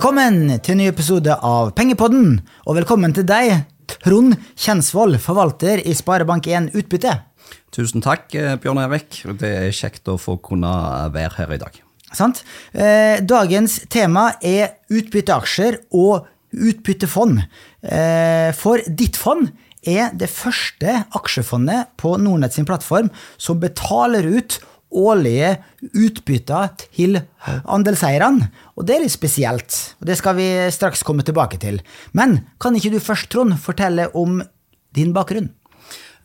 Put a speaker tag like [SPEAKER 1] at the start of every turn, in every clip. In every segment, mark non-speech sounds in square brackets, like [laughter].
[SPEAKER 1] Velkommen til en ny episode av Pengepodden, og velkommen til deg, Trond Kjensvold, forvalter i Sparebank1 Utbytte.
[SPEAKER 2] Tusen takk, eh, Bjørn Erik. Det er kjekt å få kunne være her i dag.
[SPEAKER 1] Sant? Eh, dagens tema er utbytteaksjer og utbyttefond. Eh, for ditt fond er det første aksjefondet på Nordnett sin plattform som betaler ut årlige utbytter til andelseierne. Og det er litt spesielt, og det skal vi straks komme tilbake til. Men kan ikke du først, Trond, fortelle om din bakgrunn?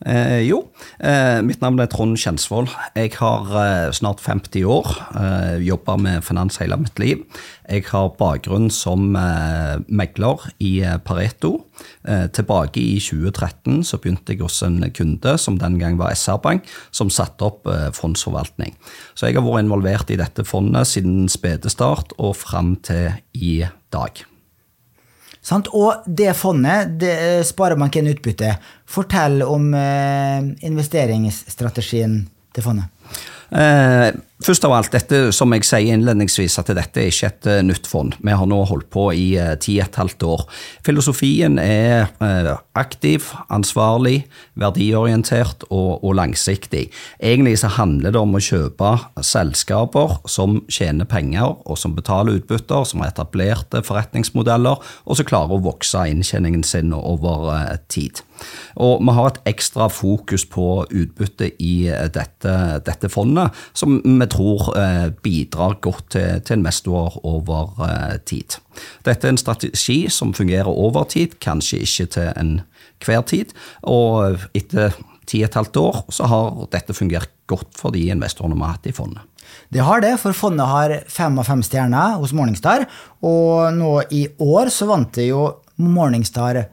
[SPEAKER 2] Eh, jo, eh, mitt navn er Trond Kjensvold. Jeg har eh, snart 50 år. Eh, Jobba med finans hele mitt liv. Jeg har bakgrunn som eh, megler i eh, Pareto. Eh, tilbake i 2013 så begynte jeg hos en kunde, som den gang var SR-Bank, som satte opp fondsforvaltning. Så jeg har vært involvert i dette fondet siden spedestart og fram til i dag.
[SPEAKER 1] Sant? Og det fondet, det Sparebanken Utbytte, fortell om eh, investeringsstrategien til fondet.
[SPEAKER 2] Eh, først av alt, dette som jeg sier innledningsvis, at dette er ikke et uh, nytt fond. Vi har nå holdt på i uh, ti og et halvt år. Filosofien er uh, aktiv, ansvarlig, verdiorientert og, og, langsiktig. Egentlig så handler det om å kjøpe selskaper som tjener penger, og som betaler utbytter, som har etablerte forretningsmodeller, og som klarer å vokse inntjeningen sin over tid. Og vi har et ekstra fokus på utbytte i dette, dette fondet, som vi tror eh, bidrar godt til, investorer over eh, tid. Dette er en strategi som fungerer over tid, kanskje ikke til enhver tid. Og etter ti og et halvt år så har dette fungert godt for de investorene vi har hatt i fondet.
[SPEAKER 1] Det har det, for fondet har fem av fem stjerner hos Morningstar. Og nå i år så vant det jo Morningstar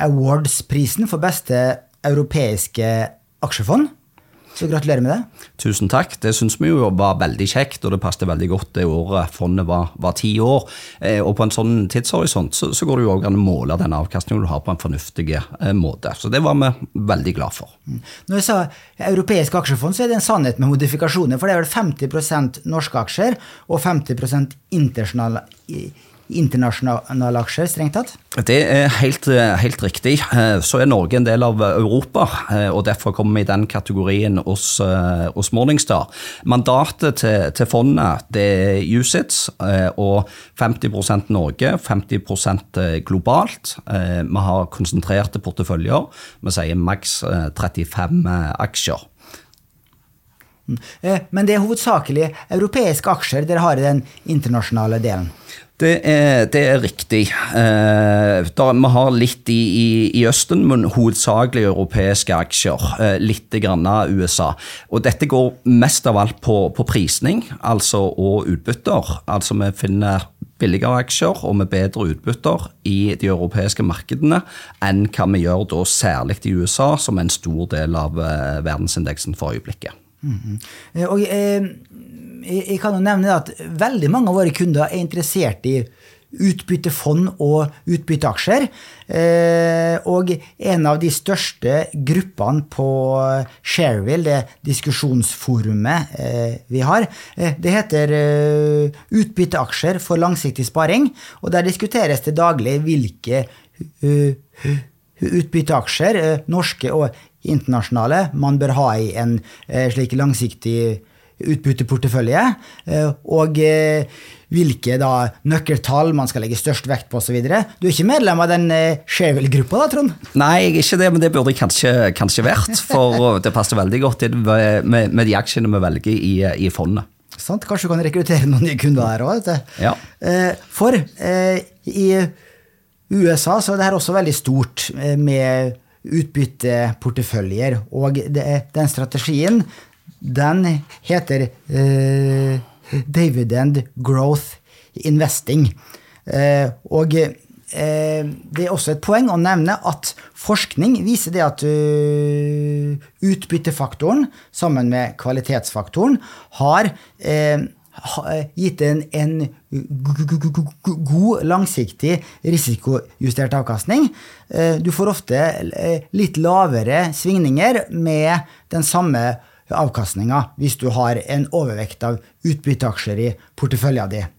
[SPEAKER 1] Awards-prisen for beste europeiske aksjefond. Så gratulerer med det.
[SPEAKER 2] Tusen takk. Det syns vi jo var veldig kjekt, og det passet veldig godt det året fondet var, var ti år. Eh, og på en sånn tidshorisont så, så går det jo òg an å måle den avkastningen du har på en fornuftig eh, måte. Så det var vi veldig glad for.
[SPEAKER 1] Mm. Når jeg sa europeiske aksjefond, så er det en sannhet med modifikasjoner. For det er vel 50% norske aksjer og 50% internasjonale internasjonale aksjer, strengt tatt?
[SPEAKER 2] Det er helt, helt, riktig. Eh, så er Norge en del av Europa, eh, og derfor kommer vi i den kategorien hos, eh, hos Morningstar. Mandatet til, til, fondet det er USITS, og 50% Norge, 50% globalt. Vi har konsentrerte porteføljer. Vi sier maks 35 aksjer.
[SPEAKER 1] Mm. Men det er hovedsakelig europeiske aksjer dere har i den internasjonale delen?
[SPEAKER 2] Det er, det er riktig. Eh, der, vi har litt i, i, i, Østen, men hovedsakelig europeiske aksjer. Eh, litt grann av USA. Og dette går mest av alt på, på prisning altså, og utbytter. Altså vi finner billigere aksjer og med bedre utbytter i de europeiske markedene enn hva vi gjør da særlig i USA, som er en stor del av eh, verdensindeksen for øyeblikket.
[SPEAKER 1] Mm -hmm. Og eh, jeg kan jo nevne at veldig mange av våre kunder er interessert i utbyttefond og utbytteaksjer. Eh, og en av de største gruppene på Shareville, det diskusjonsforumet eh, vi har, eh, det heter Utbytteaksjer for langsiktig sparing. Og der diskuteres det daglig hvilke utbytteaksjer, norske og internasjonale, man bør ha i en slik langsiktig utbytteportefølje, eh, og eh, hvilke da nøkkeltall man skal legge størst vekt på osv. Du er ikke medlem av den eh, Sharewill-gruppa, da, Trond?
[SPEAKER 2] Nei, jeg er ikke det, men det burde jeg kanskje, kanskje vært. For det passer veldig godt med, med, de aksjene vi velger i, i fondet.
[SPEAKER 1] Sant? Kanskje du kan rekruttere noen nye kunder her òg?
[SPEAKER 2] Ja.
[SPEAKER 1] For i USA så er det her også veldig stort med utbytteporteføljer. Og den strategien den heter eh, Dividend Growth Investing. Eh, og eh, det er også et poeng å nevne at forskning viser det at utbyttefaktoren sammen med kvalitetsfaktoren har gitt en, en god, langsiktig risikojustert avkastning. Du får ofte litt lavere svingninger med den samme avkastninga hvis du har en overvekt av utbytteaksjer i porteføljen din.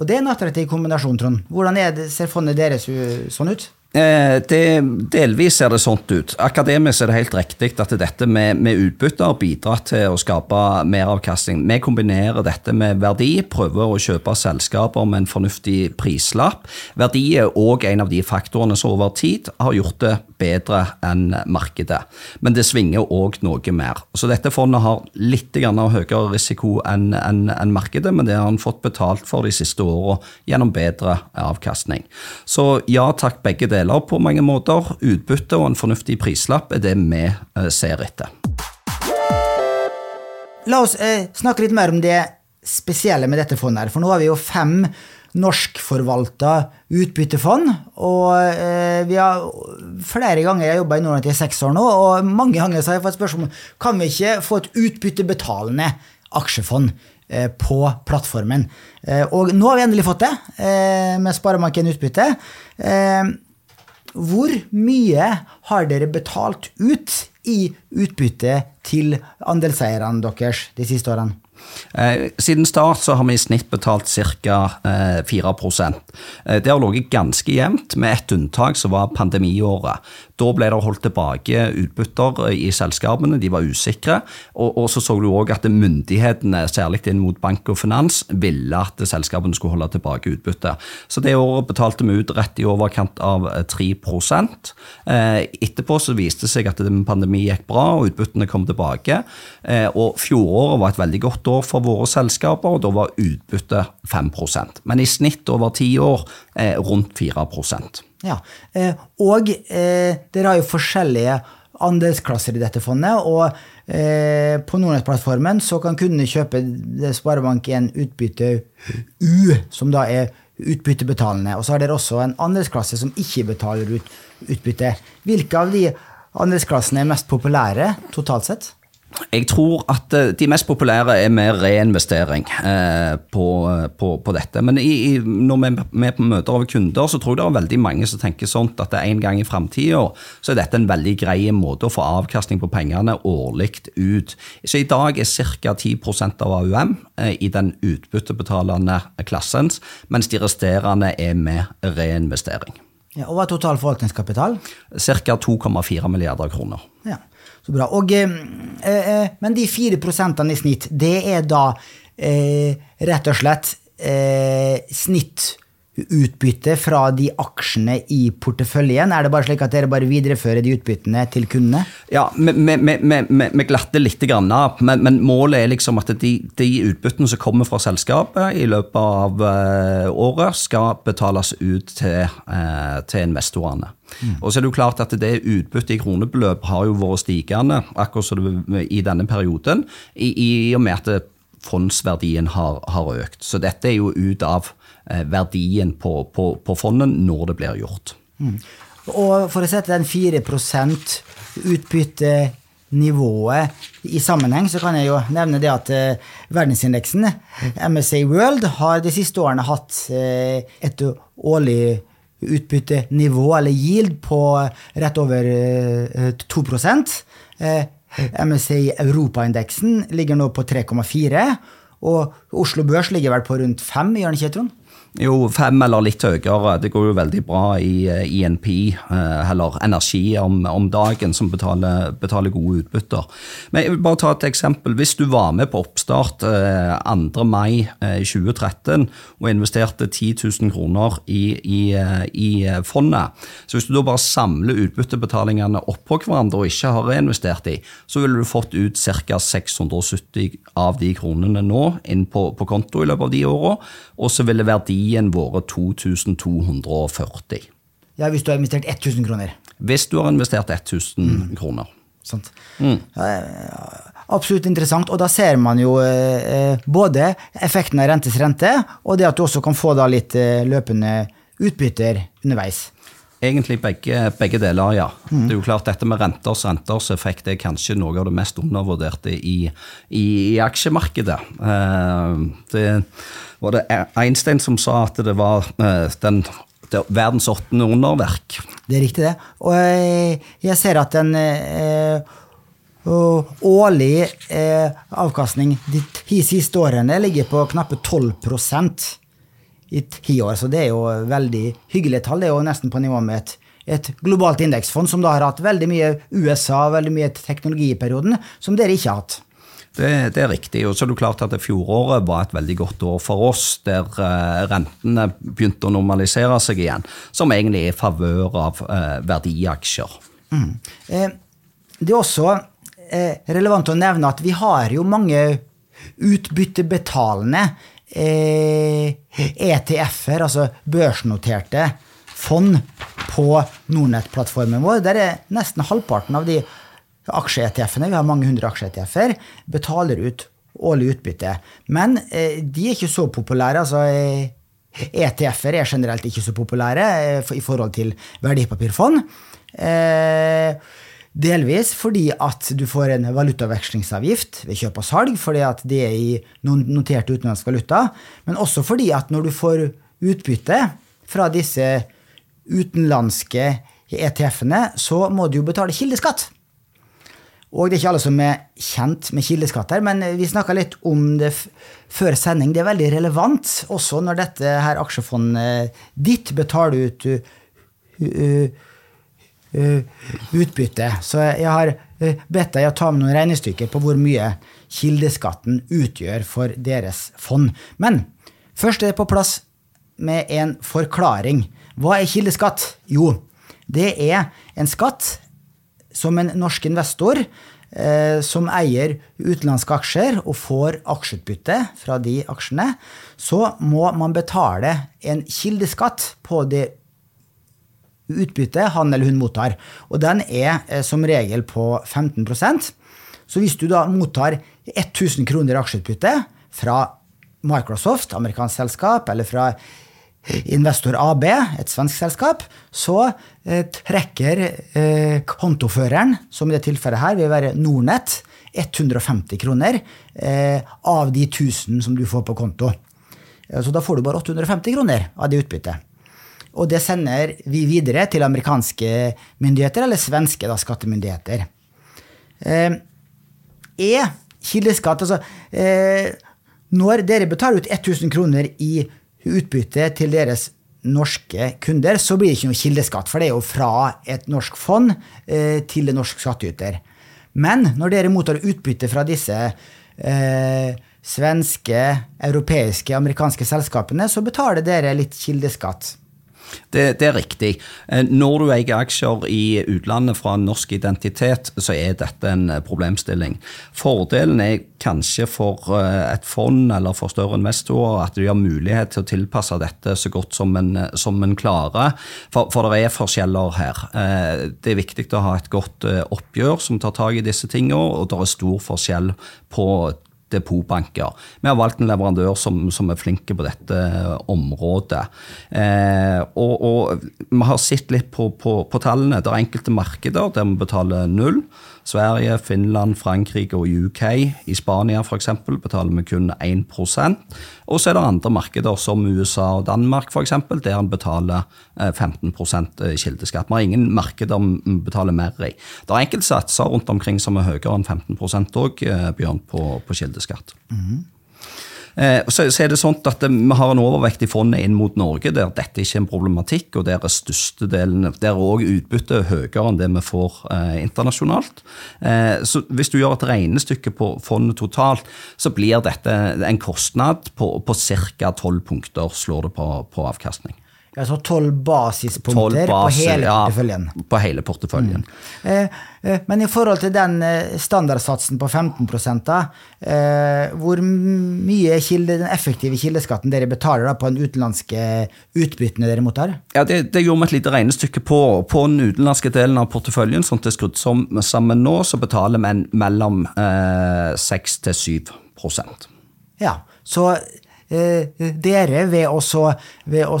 [SPEAKER 1] Og det er en attraktiv kombinasjon, Trond. Hvordan det, ser fondet deres sånn ut?
[SPEAKER 2] Eh, det, delvis ser det sånt ut. Akademisk er det helt riktig at dette med, med utbytter bidrar til å skape meravkastning. Vi kombinerer dette med verdi, prøver å kjøpe selskaper med en fornuftig prislapp. Verdi er òg en av de faktorene som over tid har gjort det bedre enn markedet. Men det svinger òg noe mer. Så dette fondet har litt høyere risiko enn en, en markedet, men det har han fått betalt for de siste åra gjennom bedre avkastning. Så ja takk, begge deler deler på mange måter. Utbytte og en fornuftig prislapp er det vi eh, ser etter.
[SPEAKER 1] La oss eh, snakke litt mer om det spesielle med dette fondet. her, For nå har vi jo fem norskforvalta utbyttefond. Og eh, vi har flere ganger jeg har jobba i Norden i seks år nå, og mange ganger har jeg fått spørsmål kan vi ikke få et utbyttebetalende aksjefond eh, på plattformen. Eh, og nå har vi endelig fått det, eh, med Sparebanken Utbytte. Hvor mye har dere betalt ut i utbytte til andelseierne deres de siste årene?
[SPEAKER 2] Eh, siden start så har vi i snitt betalt ca. Eh, 4 eh, Det har ligget ganske jevnt, med ett unntak, som var pandemiåret. Da ble det holdt tilbake utbytter i selskapene, de var usikre. Og, så så du òg at myndighetene, særlig inn mot bank og finans, ville at selskapene skulle holde tilbake utbytte. Så det året betalte vi ut rett i overkant av 3% eh, Etterpå så viste det seg at pandemi gikk bra, og utbyttene kom tilbake. Eh, og fjoråret var et veldig godt år for våre selskaper, og da var utbyttet 5% Men i snitt over ti år eh, rundt 4%
[SPEAKER 1] ja, eh, og eh, dere har jo forskjellige andelsklasser i dette fondet. og eh, På Nordnett-plattformen så kan kundene kjøpe Sparebank1 utbytte U, som da er utbyttebetalende. Og så har dere også en andelsklasse som ikke betaler ut utbytte. Hvilke av de andelsklassene er mest populære totalt sett?
[SPEAKER 2] Jeg tror at eh, de mest populære er med reinvestering eh, på, på, på, dette. Men i, i, når vi er på møter av kunder, så tror jeg det er veldig mange som tenker sånn at en gang i framtida så er dette en veldig grei måte å få avkastning på pengene årlig ut. Så i dag er ca. 10% av AUM eh, i den utbyttebetalende klassen, mens de resterende er med reinvestering.
[SPEAKER 1] Ja, og hva er total forvaltningskapital?
[SPEAKER 2] Ca. 2,4 milliarder kroner.
[SPEAKER 1] Ja. Så bra. Og, eh, eh, men de fire prosentene i snitt, det er da eh, rett og slett eh, snittutbytte fra de aksjene i porteføljen? Er det bare slik at dere bare viderefører de utbyttene til kundene?
[SPEAKER 2] Ja, vi glatter litt, grann, men, men, målet er liksom at de, de, utbyttene som kommer fra selskapet i løpet av uh, året, skal betales ut til, uh, til investorene. Mm. Og så er det jo klart at det Utbyttet i kronebeløp har jo vært stigende akkurat som det i denne perioden, i, i og med at fondsverdien har, har, økt. Så dette er jo ut av eh, verdien på, på, på, fondet når det blir gjort. Mm.
[SPEAKER 1] Og for å sette den 4 utbytte nivået i sammenheng, så kan jeg jo nevne det at uh, verdensindeksen, MSA World, har de siste årene hatt et årlig utbyttenivå, eller yield, på rett over 2 MSA Europaindeksen ligger nå på 3,4, og Oslo Børs ligger vel på rundt 5, gjør den ikke, Trond?
[SPEAKER 2] Jo, fem eller litt høyere. Det går jo veldig bra i INP, eh, e eh, eller energi om, om dagen, som betaler, betaler, gode utbytter. Men jeg vil bare ta et eksempel. Hvis du var med på oppstart 2. Eh, mai 2013 og investerte 10 000 kroner i, i, i fondet, så hvis du da bare samler utbyttebetalingene oppå hverandre og ikke har reinvestert i, så ville du fått ut ca. 670 av de kronene nå inn på, på konto i løpet av de åra, og så ville verdi verdien vært 2240.
[SPEAKER 1] Ja, Hvis du har investert 1000 kroner?
[SPEAKER 2] Hvis du har investert 1000 mm. kroner.
[SPEAKER 1] Sant. Mm. Ja, absolutt interessant. Og da ser man jo eh, både effekten av rentes rente, og det at du også kan få da litt eh, løpende utbytter underveis.
[SPEAKER 2] Egentlig begge, begge deler, ja. Mm. Det er jo klart Dette med renters renters effekt er kanskje noe av det mest undervurderte i, i, i aksjemarkedet. Eh, det var det Einstein som sa at det var eh, den, det verdens åttende underverk.
[SPEAKER 1] Det er riktig, det. Og eh, jeg ser at en eh, årlig avkastning de ti siste årene ligger på knappe 12% i ti år. Så det er jo veldig hyggelige tall. Det er jo nesten på nivå med et, et globalt indeksfond som da har hatt veldig mye USA, veldig mye teknologi i perioden, som dere ikke har hatt.
[SPEAKER 2] Det, det, er riktig. og så er det klart at Fjoråret var et veldig godt år for oss, der eh, rentene begynte å normalisere seg igjen. Som egentlig er i favør av eh, verdiaksjer. Mm.
[SPEAKER 1] Eh, det er også relevant å nevne at vi har jo mange utbyttebetalende ETF-er, eh, altså børsnoterte fond, på Nordnett-plattformen vår. Der er nesten halvparten av de aksje-ETF-ene, vi har mange hundre aksje-ETF-er, betaler ut årlig utbytte. Men eh, de er ikke så populære. altså ETF-er er generelt ikke så populære eh, i forhold til verdipapirfond. Eh, delvis fordi at du får en valutavekslingsavgift ved kjøp og salg, fordi at det er i notert utenlandsk valuta, men også fordi at når du får utbytte fra disse utenlandske ETF-ene, så må du jo betale kildeskatt. Og det er ikke alle som er kjent med kildeskatt her, men vi snakka litt om det før sending. Det er veldig relevant også når dette her aksjefondet ditt betaler ut uh, uh, uh, utbytte. Så jeg har bedt deg å ta med noen regnestykker på hvor mye kildeskatten utgjør for deres fond. Men først er det på plass med en forklaring. Hva er kildeskatt? Jo, det er en skatt som en norsk investor eh, som eier utenlandske aksjer og får aksjeutbytte fra de aksjene, så må man betale en kildeskatt på det utbyttet han eller hun mottar. Og den er eh, som regel på 15% Så hvis du da mottar 1000 kroner i aksjeutbytte fra Microsoft, amerikansk selskap, eller fra Investor AB, et svensk selskap, så eh, trekker eh, kontoføreren, som i det tilfellet her vil være Nordnett, 150 kroner eh, av de 1000 som du får på konto. Eh, så da får du bare 850 kroner av det utbyttet. Og det sender vi videre til amerikanske myndigheter, eller svenske da, skattemyndigheter. Eh, er kildeskatt altså eh, Når dere betaler ut 1000 kroner i utbytte til deres norske kunder, så blir det ikke noe kildeskatt, for det er jo fra et norsk fond eh, til en norsk skattyter. Men når dere mottar utbytte fra disse eh, svenske, europeiske, amerikanske selskapene, så betaler dere litt kildeskatt.
[SPEAKER 2] Det, det, er riktig. Eh, når du eier aksjer i utlandet fra norsk identitet, så er dette en eh, problemstilling. Fordelen er kanskje for eh, et fond eller for større investorer at de har mulighet til å tilpasse dette så godt som en, som en klarer. For, for, det er forskjeller her. Det er viktig å ha et godt oppgjør som tar tak i disse tingene, og det er stor forskjell på depotbanker. Vi har valgt en leverandør som, som er flinke på dette området. Eh, og, og, vi har sett litt på, på, på, tallene. Det er enkelte markeder der vi betaler null. Sverige, Finland, Frankrike og UK. I Spania f.eks. betaler vi kun 1% Og så er det andre markeder som USA og Danmark f.eks., der en betaler 15 eh, eh, kildeskatt. Vi har ingen markeder vi betaler mer i. Det er enkelte satser rundt omkring som er høyere enn 15 òg, eh, Bjørn, på, på kildeskatt. Mm -hmm. Eh, så, så, er det sånn at Vi har en overvekt i fondet inn mot Norge der dette ikke er en problematikk, og der er størstedelen, der er også utbyttet høyere enn det vi får eh, internasjonalt. Eh, så Hvis du gjør et regnestykke på fondet totalt, så blir dette en kostnad på, på ca. 12 punkter, slår det på, på avkastning.
[SPEAKER 1] Altså tolv basispunkter 12 base, på hele porteføljen.
[SPEAKER 2] Ja, på hele porteføljen.
[SPEAKER 1] Mm. Eh, eh, men i forhold til den eh, standardsatsen på 15 da, eh, hvor mye kilde, den effektive kildeskatten dere betaler da, på den utenlandske utbyttene dere mottar?
[SPEAKER 2] Ja, Det, det gjorde vi et lite regnestykke på. På den utenlandske delen av porteføljen, sånn det er skrudd sammen nå, så betaler vi mellom eh, 6 til 7%
[SPEAKER 1] Ja, så dere ved å, ved å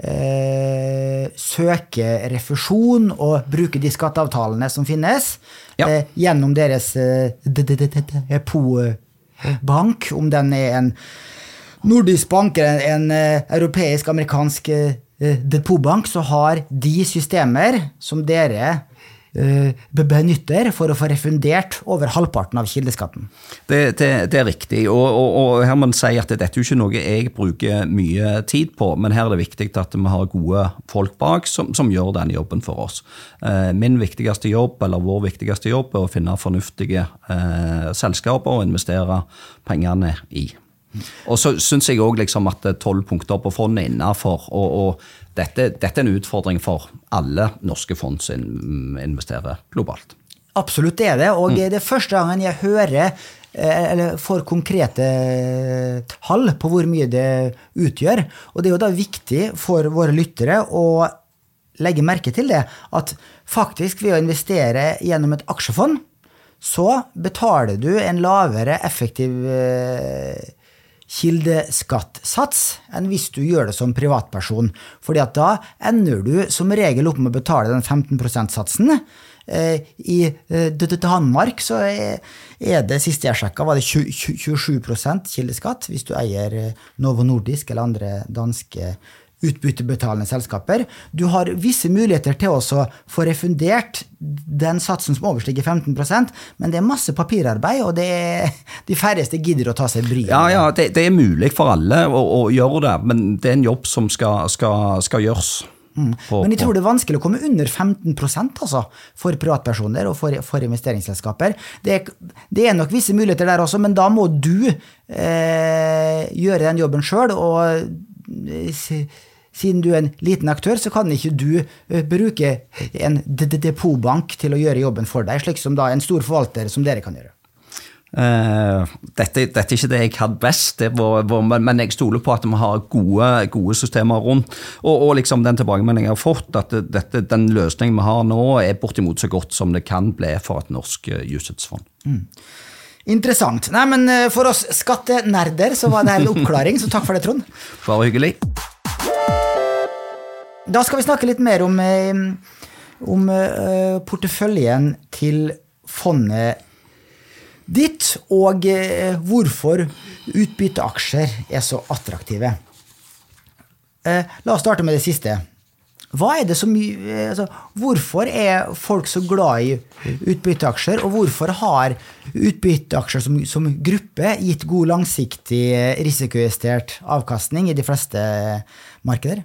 [SPEAKER 1] eh, søke refusjon og bruke de skatteavtalene som finnes, ja. eh, gjennom deres po-bank, om den er en nordisk bank eller en, en europeisk-amerikansk depotbank, så har de systemer som dere benytter for å få refundert over halvparten av kildeskatten.
[SPEAKER 2] Det, det, det er riktig, og, og, og, her må man si at dette er jo ikke noe jeg bruker mye tid på, men her er det viktig at vi har gode folk bak som, som gjør den jobben for oss. Eh, min viktigste jobb, eller vår viktigste jobb, er å finne fornuftige eh, selskaper å investere pengene i. Og så syns jeg òg liksom at tolv punkter på fondet innafor. Og, og dette, dette, er en utfordring for alle norske fond som investerer globalt.
[SPEAKER 1] Absolutt det er det. Og mm. det er første gangen jeg hører eh, eller får konkrete tall på hvor mye det utgjør. Og det er jo da viktig for våre lyttere å legge merke til det, at faktisk ved å investere gjennom et aksjefond, så betaler du en lavere effektiv eh, kildeskattsats enn hvis du gjør det som privatperson. Fordi at da ender du som regel opp med å betale den 15 %-satsen. Eh, I eh, Danmark så er det, siste jeg sjekka, var det 27% kildeskatt hvis du eier Novo Nordisk eller andre danske utbyttebetalende selskaper. Du har visse muligheter til å få refundert den satsen som overstiger 15% men det er masse papirarbeid, og det de færreste gidder å ta seg bryet.
[SPEAKER 2] Ja, ja, det, det, er mulig for alle å, å, gjøre det, men det er en jobb som skal, skal, skal gjøres.
[SPEAKER 1] Mm. Men jeg tror det er vanskelig å komme under 15% altså, for privatpersoner og for, for investeringsselskaper. Det er, det er, nok visse muligheter der også, men da må du eh, gjøre den jobben sjøl. Og siden du er en liten aktør, så kan ikke du eh, bruke en depotbank til å gjøre jobben for deg, slik som da en stor forvalter som dere kan gjøre.
[SPEAKER 2] Uh, dette, dette, er ikke det jeg kan best, var, var, men jeg stoler på at vi har gode, gode systemer rundt. Og, og liksom den tilbakemeldingen jeg har fått, at dette, den løsningen vi har nå, er bortimot så godt som det kan bli for et norsk uh. Mm.
[SPEAKER 1] Interessant. Nei, men For oss skattenerder så var det en oppklaring, så takk for det, Trond.
[SPEAKER 2] Bare hyggelig.
[SPEAKER 1] Da skal vi snakke litt mer om, eh, om uh, porteføljen til fondet ditt, og uh, hvorfor utbytteaksjer er så attraktive. La oss starte med det siste. Hva er det som, altså, hvorfor er folk så glad i utbytteaksjer, og hvorfor har utbytteaksjer som, som gruppe gitt god langsiktig risikojustert avkastning i de fleste markeder?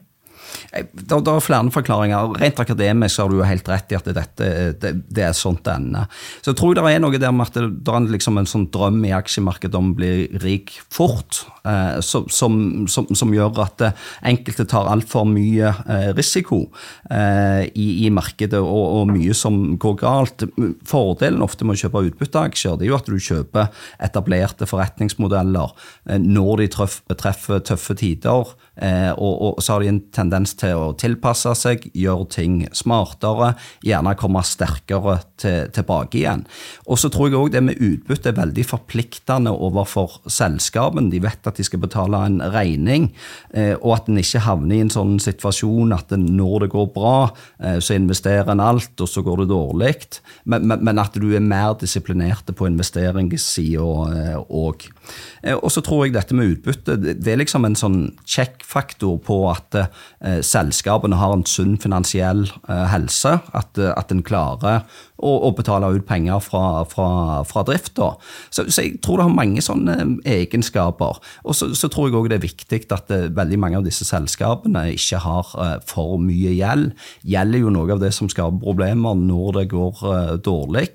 [SPEAKER 2] Det, det er flere forklaringer. Rent akademisk har du jo helt rett i at dette det, det er sånt det ender. Så jeg tror det er noe der med at det, er liksom en sånn drøm i aksjemarkedet om å bli rik fort, eh, som, som, som, som, gjør at eh, enkelte tar altfor mye eh, risiko eh, i, i, markedet, og, og, mye som går galt. Fordelen ofte med å kjøpe utbytteaksjer det er jo at du kjøper etablerte forretningsmodeller eh, når de treffer tøffe tider, eh, og, og så har de en tendens tendens til å tilpasse seg, gjøre ting smartere, gjerne komme sterkere til, tilbake igjen. Og så tror jeg òg det med utbytte er veldig forpliktende overfor selskapen. De vet at de skal betale en regning, eh, og at en ikke havner i en sånn situasjon at når det går bra, eh, så investerer en alt, og så går det dårlig. Men, men, men at du er mer disiplinert på investeringssida òg. Eh, og så tror jeg dette med utbytte, det er liksom en sånn faktor på at selskapene har en sunn finansiell eh, helse. At, eh, at en klarer å, å, betale ut penger fra, fra, fra drifta. Så, så, jeg tror det har mange sånne egenskaper. Og så, så tror jeg òg det er viktig at veldig mange av disse selskapene ikke har for mye gjeld. Gjeld er jo noe av det som skaper problemer når det går dårlig.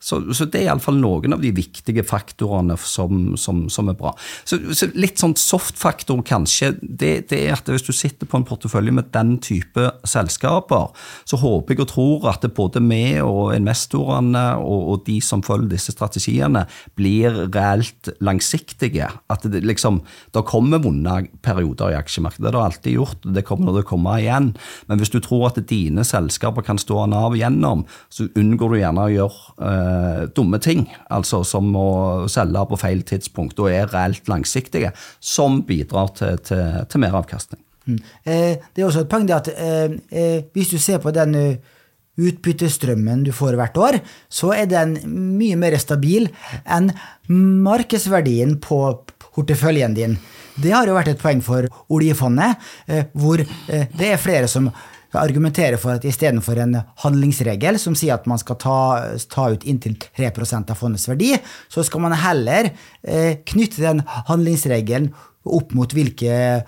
[SPEAKER 2] Så, så det er iallfall noen av de viktige faktorene som, som, som er bra. Så, så, litt sånn soft-faktor, kanskje, det, det, er at hvis du sitter på en portefølje med den type selskaper, så håper jeg og tror at både vi og investorene og, og de som følger disse strategiene, blir reelt langsiktige. At det liksom Det kommer vonde perioder i aksjemarkedet. Det har det alltid gjort, det kommer når det kommer igjen. Men hvis du tror at dine selskaper kan stå av igjennom, så unngår du gjerne å gjøre eh, eh, dumme ting, altså som å selge på feil tidspunkt og er reelt langsiktige, som bidrar til, til, til mer avkastning. Mm.
[SPEAKER 1] Eh, det er også et poeng at eh, eh, hvis du ser på den eh, utbyttestrømmen du får hvert år, så er den mye mer stabil enn markedsverdien på porteføljen din. Det har jo vært et poeng for oljefondet, hvor det er flere som argumenterer for at istedenfor en handlingsregel som sier at man skal ta, ta ut inntil 3% av fondets verdi, så skal man heller eh, knytte den handlingsregelen opp mot hvilke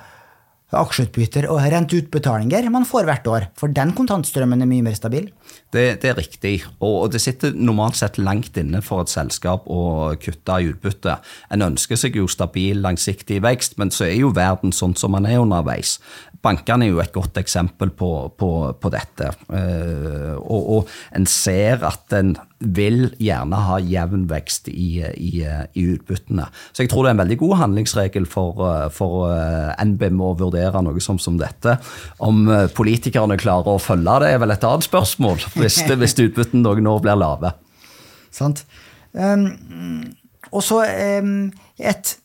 [SPEAKER 1] aksjeutbytter og renteutbetalinger man får hvert år. For den kontantstrømmen er mye mer stabil.
[SPEAKER 2] Det, det er riktig, og det sitter normalt sett langt inne for et selskap å kutte i utbytte. En ønsker seg jo stabil, langsiktig vekst, men så er jo verden sånn som man er underveis. Bankene er jo et godt eksempel på, på, på dette. Uh, og, og, en ser at en vil gjerne ha jevn vekst i, i, i, utbyttene. Så jeg tror det er en veldig god handlingsregel for, for uh, NBIM å vurdere noe som, som dette. Om uh, politikerne klarer å følge det, er vel et annet spørsmål, hvis, hvis utbyttene noen år blir lave.
[SPEAKER 1] Sant. Um, og så um, et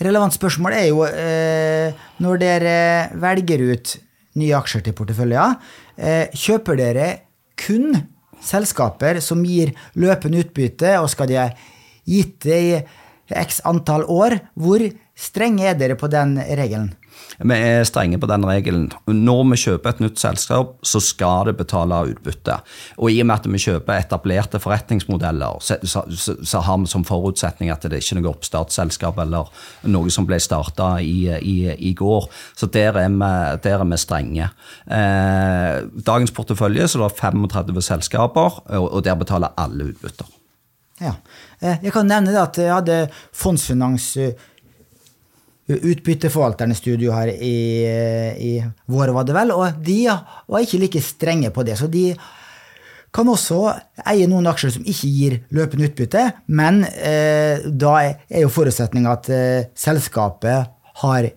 [SPEAKER 1] relevant spørsmål er jo eh, når dere velger ut nye aksjer til porteføljer, eh, kjøper dere kun selskaper som gir løpende utbytte, og skal de ha gitt det i x antall år? Hvor strenge er dere på den regelen?
[SPEAKER 2] Vi er strenge på den regelen. Når vi kjøper et nytt selskap, så skal det betale utbytte. Og i og med at vi kjøper etablerte forretningsmodeller, så, så, så har vi som forutsetning at det ikke er noe oppstartsselskap eller noe som ble starta i, i, i, går. Så der er vi, der er vi strenge. Eh, dagens portefølje så det er 35 selskaper, og, og der betaler alle utbytter.
[SPEAKER 1] Ja. Eh, jeg kan nevne at jeg hadde Fondsfinans utbytteforvalterne studio her i, i vår, var det vel, og de var ikke like strenge på det. Så de kan også eie noen aksjer som ikke gir løpende utbytte, men eh, da er jo forutsetninga at eh, selskapet har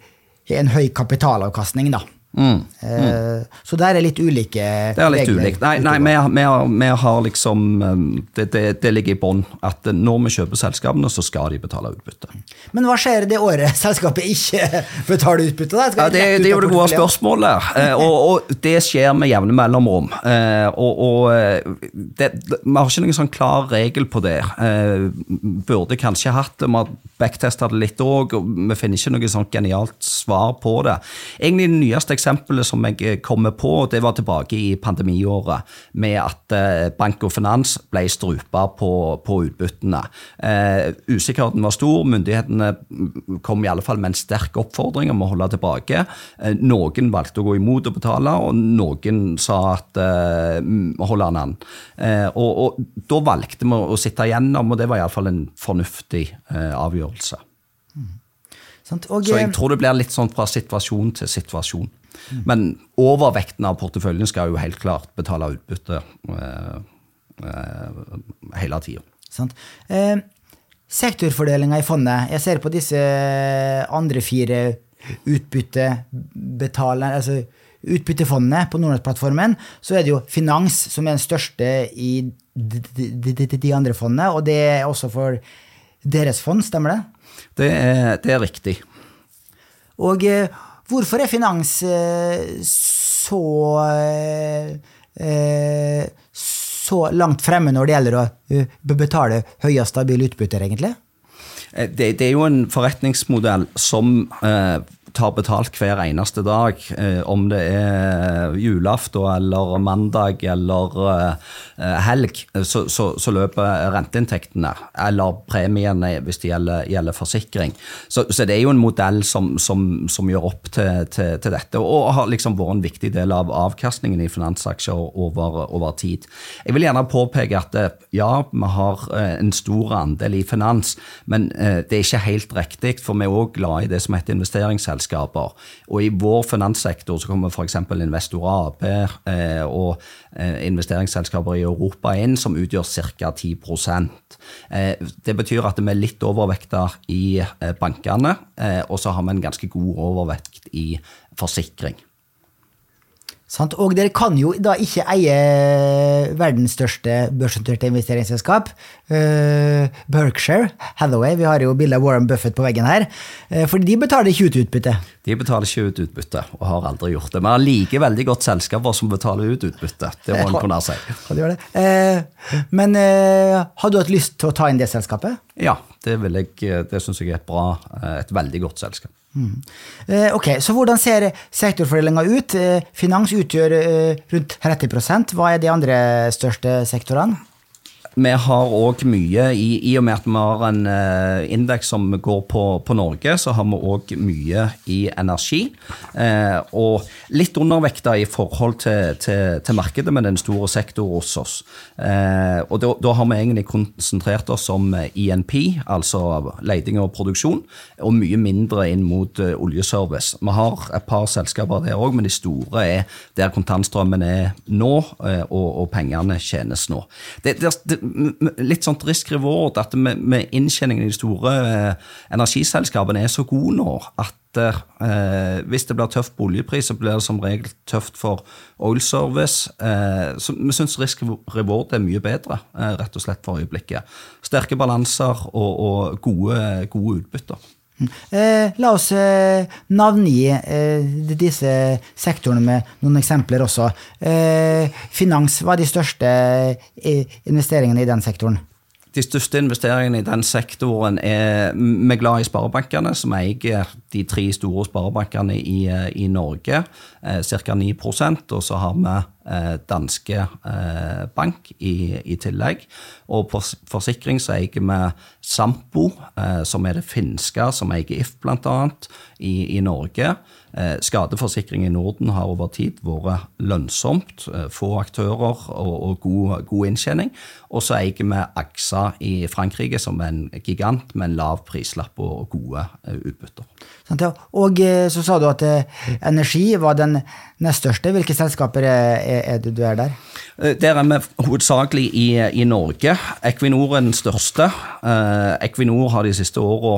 [SPEAKER 1] en høy kapitalavkastning, da. Mm, mm. Så der er litt ulike
[SPEAKER 2] Det er litt regler. ulikt. Nei, nei vi, vi, vi, har, liksom um, Det, det, det ligger i bånn at når vi kjøper selskapene, så skal de betale utbytte.
[SPEAKER 1] Men hva skjer det året [laughs] selskapet ikke betaler utbytte? Da?
[SPEAKER 2] Ja, det, det, er jo det gode spørsmålet. Eh, [laughs] og, og, det skjer med jevne mellomrom. Eh, og, og det, vi har ikke noen sånn klar regel på det. Burde kanskje hatt det. Vi har backtesta det litt òg, og vi finner ikke noe sånn genialt svar på det. Egentlig det nyeste eksempelet som jeg eh, kommer på, det var tilbake i pandemiåret, med at eh, bank og finans ble strupa på, på utbyttene. Eh, usikkerheten var stor, myndighetene kom i alle fall med en sterk oppfordring om å holde tilbake. Eh, noen valgte å gå imot å betale, og noen sa at eh, hold an an. Eh, og, og, da valgte vi å sitte igjennom, og det var iallfall en fornuftig avgjørelse. Mm. Og, så jeg tror det blir litt sånn fra situasjon til situasjon. Men overvekten av porteføljen skal jo helt klart betale utbytte eh, eh, hele tida.
[SPEAKER 1] Eh, sektorfordelinga i fondet. Jeg ser på disse andre fire utbyttebetalerne altså utbyttefondene på Nordnett-plattformen, så er det jo finans som er den største i de, de, de, de andre fondene, og det er også for deres fond, stemmer det?
[SPEAKER 2] Det er, det er riktig.
[SPEAKER 1] Og eh, Hvorfor er finans eh, så eh, så langt fremme når det gjelder å eh, betale høye og stabile utbytter, egentlig?
[SPEAKER 2] Det, det, er jo en forretningsmodell som eh, tar betalt hver eneste dag. Eh, om det er julaften eller mandag eller eh, helg, så, så, så, løper renteinntektene. Eller premiene hvis det gjelder, gjelder forsikring. Så, så, det er jo en modell som, som, som gjør opp til, til, til, dette, og har liksom vært en viktig del av avkastningen i finansaksjer over, over tid. Jeg vil gjerne påpeke at eh, ja, vi har en stor andel i finans, men det er ikke helt riktig, for vi er òg glad i det som heter investeringsselskap selskaper. Og i vår finanssektor så kommer f.eks. Investor AB eh, og eh, investeringsselskaper i Europa inn, som utgjør ca. 10 eh, Det betyr at vi er litt overvekta i eh, bankene, eh, og så har vi en ganske god overvekt i forsikring.
[SPEAKER 1] Sant? Og dere kan jo da ikke eie verdens største børsnoterte investeringsselskap. Uh, Berkshire Hathaway, vi har jo bilde av Warren Buffett på veggen her. Uh, for de betaler ikke ut utbytte.
[SPEAKER 2] De betaler ikke ut utbytte, og har aldri gjort det. Men har like veldig godt selskaper som betaler ut utbytte. Det må en kunne si.
[SPEAKER 1] Uh, men har du hatt lyst til å ta inn det selskapet?
[SPEAKER 2] Ja, det, vil jeg, det syns jeg er et bra, et veldig godt selskap.
[SPEAKER 1] Mm. Ok, Så hvordan ser sektorfordelinga ut? Finans utgjør rundt 30% Hva er de andre største sektorene?
[SPEAKER 2] Vi har òg mye, i, i, og med at vi har en uh, indeks som går på, på, Norge, så har vi òg mye i energi. Uh, og litt undervekta i forhold til, til, til, markedet, men den store sektoren hos oss. Uh, og da, da, har vi egentlig konsentrert oss om INP, altså leiding og produksjon, og mye mindre inn mot oljeservice. Vi har et par selskaper der òg, men de store er der kontantstrømmen er nå, og, og pengene tjenes nå. Det, det, litt sånt risk reward, at med, med inntjeningen i de store eh, energiselskapene er så god nå at eh, hvis det blir tøft på oljepris, så blir det som regel tøft for oil service. Eh, så vi syns risk reward er mye bedre, eh, rett og slett for øyeblikket. Sterke balanser og, og gode, gode utbytter.
[SPEAKER 1] Eh, la oss eh, navngi eh, disse sektorene med noen eksempler også. Eh, finans, hva er de største eh, investeringene i den sektoren?
[SPEAKER 2] De største investeringene i den sektoren er Vi er glad i sparebankene, som eier de tre store sparebankene i, i Norge, eh, ca. 9 Og så har vi eh, Danske eh, Bank i, i, tillegg. Og på forsikring så eier vi Sampo, eh, som er det finske, som eier If bl.a. I, i Norge. Eh, skadeforsikring i Norden har over tid vært lønnsomt. Eh, få aktører og, og god, god, inntjening. Og så eier vi AXA i Frankrike som en gigant med en lav prislapp og gode eh, utbytter.
[SPEAKER 1] Og så sa du at energi var den nest største. Hvilke selskaper er, er det du er der?
[SPEAKER 2] Der er vi hovedsakelig i, i, Norge. Equinor er den største. Equinor har de siste åra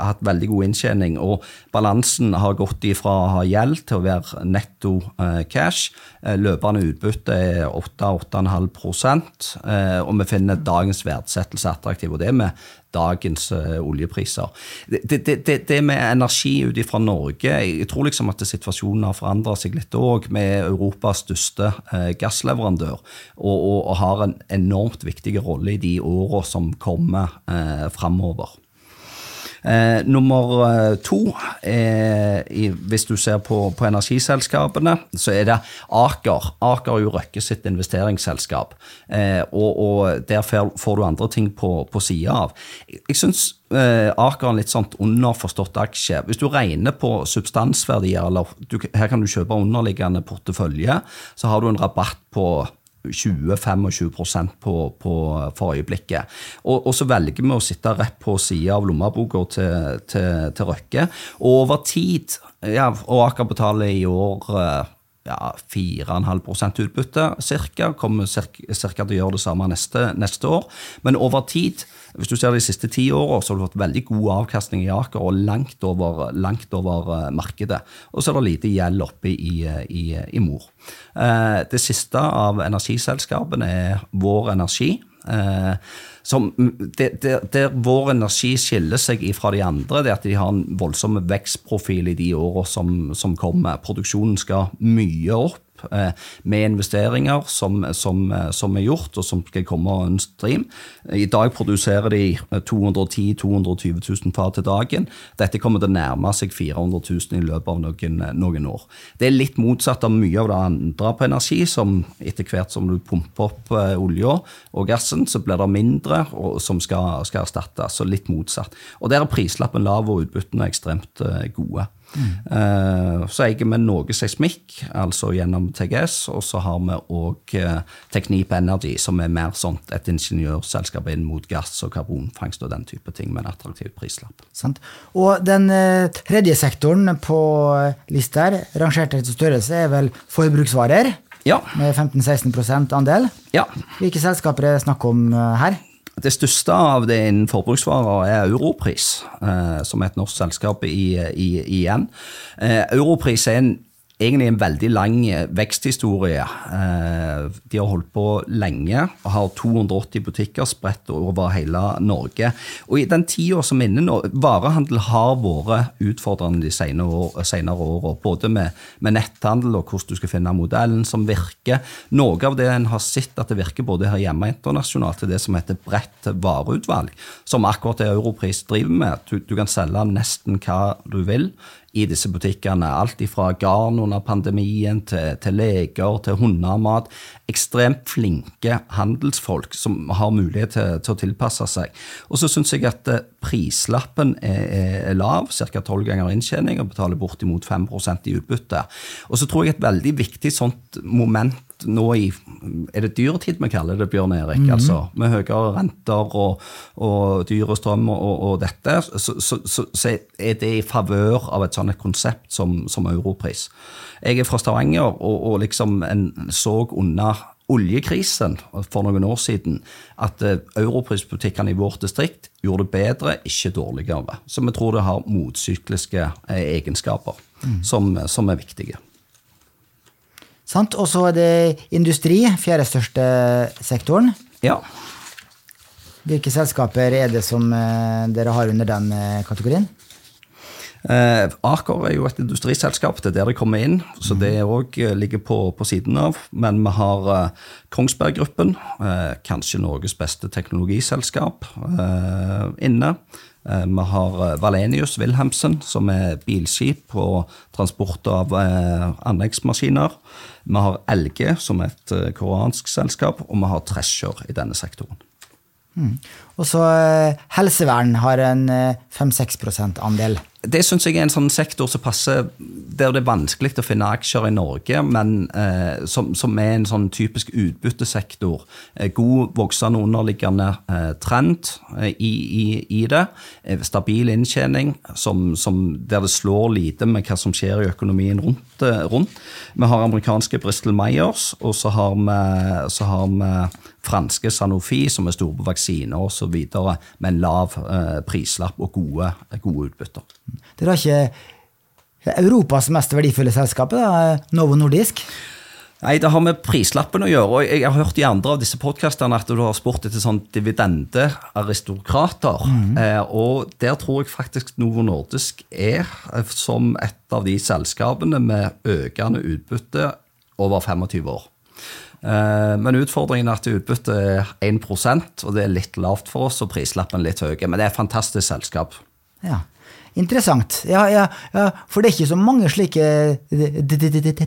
[SPEAKER 2] hatt veldig god inntjening, og balansen har gått ifra å ha gjeld til å være netto eh, cash. Eh, løpende utbytte er 8-8,5 eh, og vi finner dagens verdsettelse attraktiv. og det med dagens oljepriser. Det, det, det, det, med energi ut fra Norge Jeg tror liksom at situasjonen har forandra seg litt òg, med Europas største gassleverandør, og, og, og, har en enormt viktig rolle i de åra som kommer eh, framover. Eh, nummer eh, to, eh, i, hvis du ser på, på, energiselskapene, så er det Aker. Aker er jo Røkke sitt investeringsselskap, eh, og, og, der får du andre ting på, på sida av. Jeg syns eh, Aker er en litt sånn underforstått aksje. Hvis du regner på substansverdier, eller du, her kan du kjøpe underliggende portefølje, så har du en rabatt på 20-25 på, på, for øyeblikket. Og, og, så velger vi å sitte rett på sida av lommeboka til, til, til, Røkke. Og over tid, ja, og Aker betaler i år eh, ja, 4,5% utbytte ca. Kommer ca. til å gjøre det samme neste, neste, år. Men over tid, hvis du ser de siste ti årene, så har du fått veldig god avkastning i Aker, og langt over, langt over eh, markedet. Og så er det lite gjeld oppe i, i, i Mor. Eh, det siste av energiselskapene er Vår Energi. Eh, som, det, det, der vår energi skiller seg fra de andre, det at de har en voldsom vekstprofil i de åra som, som kommer. Produksjonen skal mye opp Eh, med investeringer som, som, eh, som, er gjort, og som skal komme on stream. I dag produserer de 210 220 000 fat til dagen. Dette kommer til å nærme seg 400 000 i løpet av noen, noen, år. Det er litt motsatt av mye av det andre på energi, som etter hvert som du pumper opp eh, olja og gassen, så blir det mindre og, som skal, skal erstattes. Så litt motsatt. Og der er prislappen lav og utbyttene ekstremt gode. Mm. Så eier vi noe seismikk, altså gjennom TGS, og så har vi òg eh, Teknip Energy, som er mer sånt et ingeniørselskap inn mot gass og karbonfangst og den type ting, med en attraktiv prislapp.
[SPEAKER 1] Sant. Og den eh, tredje sektoren på lista her, rangert etter størrelse, er vel forbruksvarer?
[SPEAKER 2] Ja.
[SPEAKER 1] Med 15-16% andel.
[SPEAKER 2] Ja.
[SPEAKER 1] Hvilke selskaper er det snakk om her?
[SPEAKER 2] Det største av det innen forbruksvarer er Europris, eh, som er et norsk selskap i, i, igjen. Eh, Europris er en egentlig en veldig lang veksthistorie. De har holdt på lenge og har 280 butikker spredt over hele Norge. Og i den tida som er inne nå, varehandel har vært utfordrende de senere, år, åra. Både med, med, netthandel og hvordan du skal finne modellen som virker. Noe av det en har sett at det virker både her hjemme og internasjonalt, er det som heter bredt vareutvalg, som akkurat det Europris driver med. Du, du kan selge nesten hva du vil i disse butikkene. Alt fra garn under pandemien til, til leger til hundemat. Ekstremt flinke handelsfolk som har mulighet til, til å tilpasse seg. Og så syns jeg at eh, prislappen er, er lav, ca. tolv ganger inntjening, og betaler bortimot 5% i utbytte. Og så tror jeg et veldig viktig sånt moment nå i Er det dyrtid vi kaller det, Bjørn Erik? Mm -hmm. altså, Med høyere renter og, og dyre strøm og, og dette, så, så, så, så, er det i favør av et sånt et konsept som, som, Europris. Jeg er fra Stavanger, og, og liksom en så under oljekrisen for noen år siden at eh, Europrisbutikkene i vårt distrikt gjorde det bedre, ikke dårligere. Så vi tror det har motsykliske eh, egenskaper mm. som, som er viktige.
[SPEAKER 1] Og så er det industri, fjerde største sektoren.
[SPEAKER 2] Ja.
[SPEAKER 1] Hvilke selskaper er det som eh, dere har under den eh, kategorien?
[SPEAKER 2] Eh, Aker er jo et industriselskap, det er der det kommer inn. Så det òg eh, ligger på, på, siden av. Men vi har eh, Kongsberg Gruppen, eh, kanskje Norges beste teknologiselskap, inne. Eh, vi har eh, Valenius Wilhelmsen, som er bilskip og transport av eh, anleggsmaskiner. Vi har LG, som er et koreansk selskap, og vi har Tresher i denne sektoren.
[SPEAKER 1] Mm. Og så helsevern har en 5-6 andel
[SPEAKER 2] det syns jeg er en sånn sektor som passer der det er vanskelig å finne aksjer i Norge, men eh, som, som, er en sånn typisk utbyttesektor. Eh, god voksende underliggende eh, trend eh, i, i, i, det. Eh, stabil inntjening som, som, der det slår lite med hva som skjer i økonomien rundt. Eh, rundt. Vi har amerikanske Bristol Myers, og så har vi, så har vi franske Sanofi, som er store på vaksiner osv., med en lav prislapp og gode, gode utbytter.
[SPEAKER 1] Dere har ikke Europas mest verdifulle selskap, Novo Nordisk?
[SPEAKER 2] Nei, det har med prislappen å gjøre. og Jeg har hørt i andre av disse podkastene at du har spurt etter sånn dividendearistokrater. Mm. Eh, og der tror jeg faktisk Novo Nordisk er eh, som et av de selskapene med økende utbytte over 25 år. Eh, men utfordringen er at utbyttet er 1 og det er litt lavt for oss, og prislappen litt høy. Men det er et fantastisk selskap.
[SPEAKER 1] Ja. Interessant. Ja, ja, ja, for det er ikke så mange slike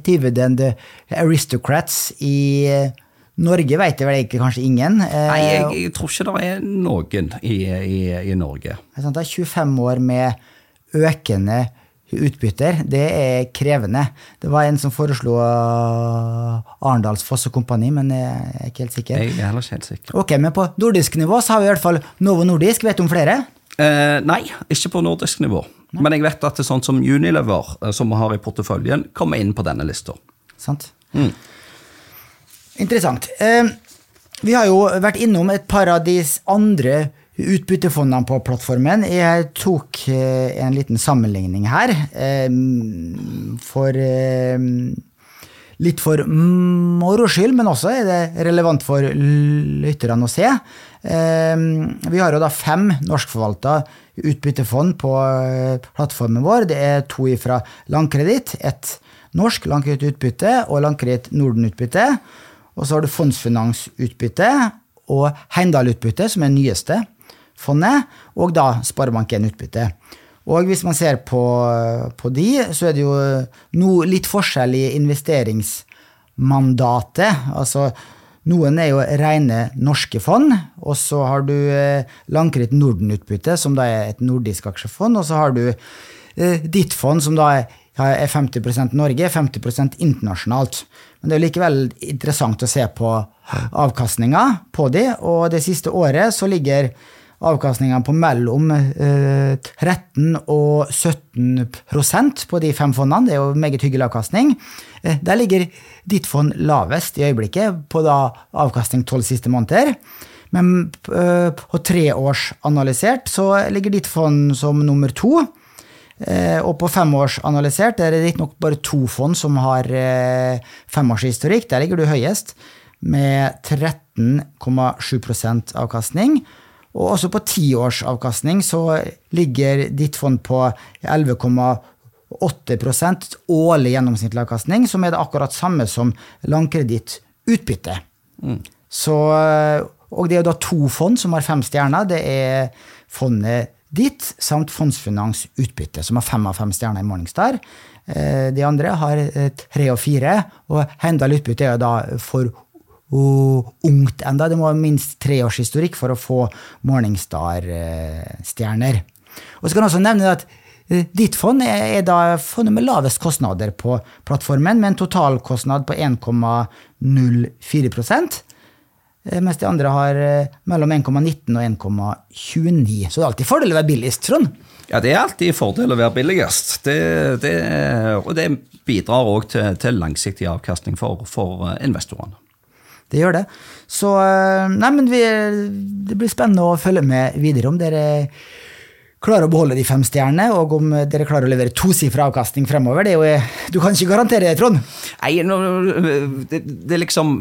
[SPEAKER 1] dividend aristocrats i Norge, vet jeg vel ikke, kanskje ingen?
[SPEAKER 2] Nei, jeg, jeg, tror ikke det er noen i, i, i Norge.
[SPEAKER 1] Det er 25 år med økende utbytter, det er krevende. Det var en som foreslo Arendals Foss og Kompani, men jeg er ikke helt sikker.
[SPEAKER 2] Jeg er heller ikke helt sikker.
[SPEAKER 1] Ok, Men på nordisk nivå så har vi i hvert fall Novo Nordisk. Vet du om flere?
[SPEAKER 2] Eh, nei, ikke på nordisk nivå. Nei. Men jeg vet at det er sånt som Unilever, eh, som vi har i porteføljen, kommer inn på denne lista.
[SPEAKER 1] Sant. Mm. Interessant. Eh, vi har jo vært innom et par av de andre utbyttefondene på plattformen. Jeg tok eh, en liten sammenligning her. Eh, for eh, litt for moro skyld, men også er det relevant for lytterne å se. Vi har jo da fem norskforvalta utbyttefond på plattformen vår. Det er to fra Landkreditt, ett norsk Landkreditt Utbytte og Landkreditt Norden Utbytte. Og så har du Fondsfinans Utbytte og Heimdal Utbytte, som er nyeste fondet, og da Sparebank1 Utbytte. Og hvis man ser på, på, de, så er det jo noe litt forskjell i investeringsmandatet. Altså noen er jo rene norske fond, og så har du eh, Norden-utbytte, som da er et nordisk aksjefond, og så har du eh, ditt fond, som da er, er 50% Norge, 50% internasjonalt. Men det er likevel interessant å se på avkastninga på de, og det siste året så ligger avkastninga på mellom eh, 13 og 17% på de fem fondene. Det er jo meget hyggelig avkastning. Eh, der ligger ditt fond lavest i øyeblikket, på da avkastning tolv siste måneder. Men eh, på tre års analysert så ligger ditt fond som nummer to. Eh, og på femårsanalysert er det riktignok bare to fond som har eh, femårshistorikk. Der ligger du høyest, med 13,7% avkastning. Og også på tiårsavkastning så ligger ditt fond på 11,8% årlig gjennomsnittlig avkastning, som er det akkurat samme som langkredittutbytte. Mm. Så, og det er da to fond som har fem stjerner. Det er fondet ditt samt Fondsfinans utbytte, som har fem av fem stjerner i Morningstar. Eh, de andre har eh, tre og fire, og Heimdal utbytte er da for ungt enda. Det må ha minst tre års historikk for å få Morningstar-stjerner. Og så kan jeg også nevne at eh, Ditt fond er da fondet med lavest kostnader på plattformen, med en totalkostnad på 1,04 Eh, mens de andre har eh, mellom 1,19 og 1,29. Så det er alltid fordel å være billigst, Trond.
[SPEAKER 2] Ja, det er alltid fordel å være billigst. Det, det, og det bidrar òg til, til, langsiktig avkastning for, for, investorene.
[SPEAKER 1] Det gjør det. Så nei, men vi, det blir spennende å følge med videre om dere klarer å beholde de fem stjernene, og om dere klarer å levere tosifra avkastning fremover. Det er jo, du kan ikke garantere det, Trond?
[SPEAKER 2] Nei, det, det, er liksom,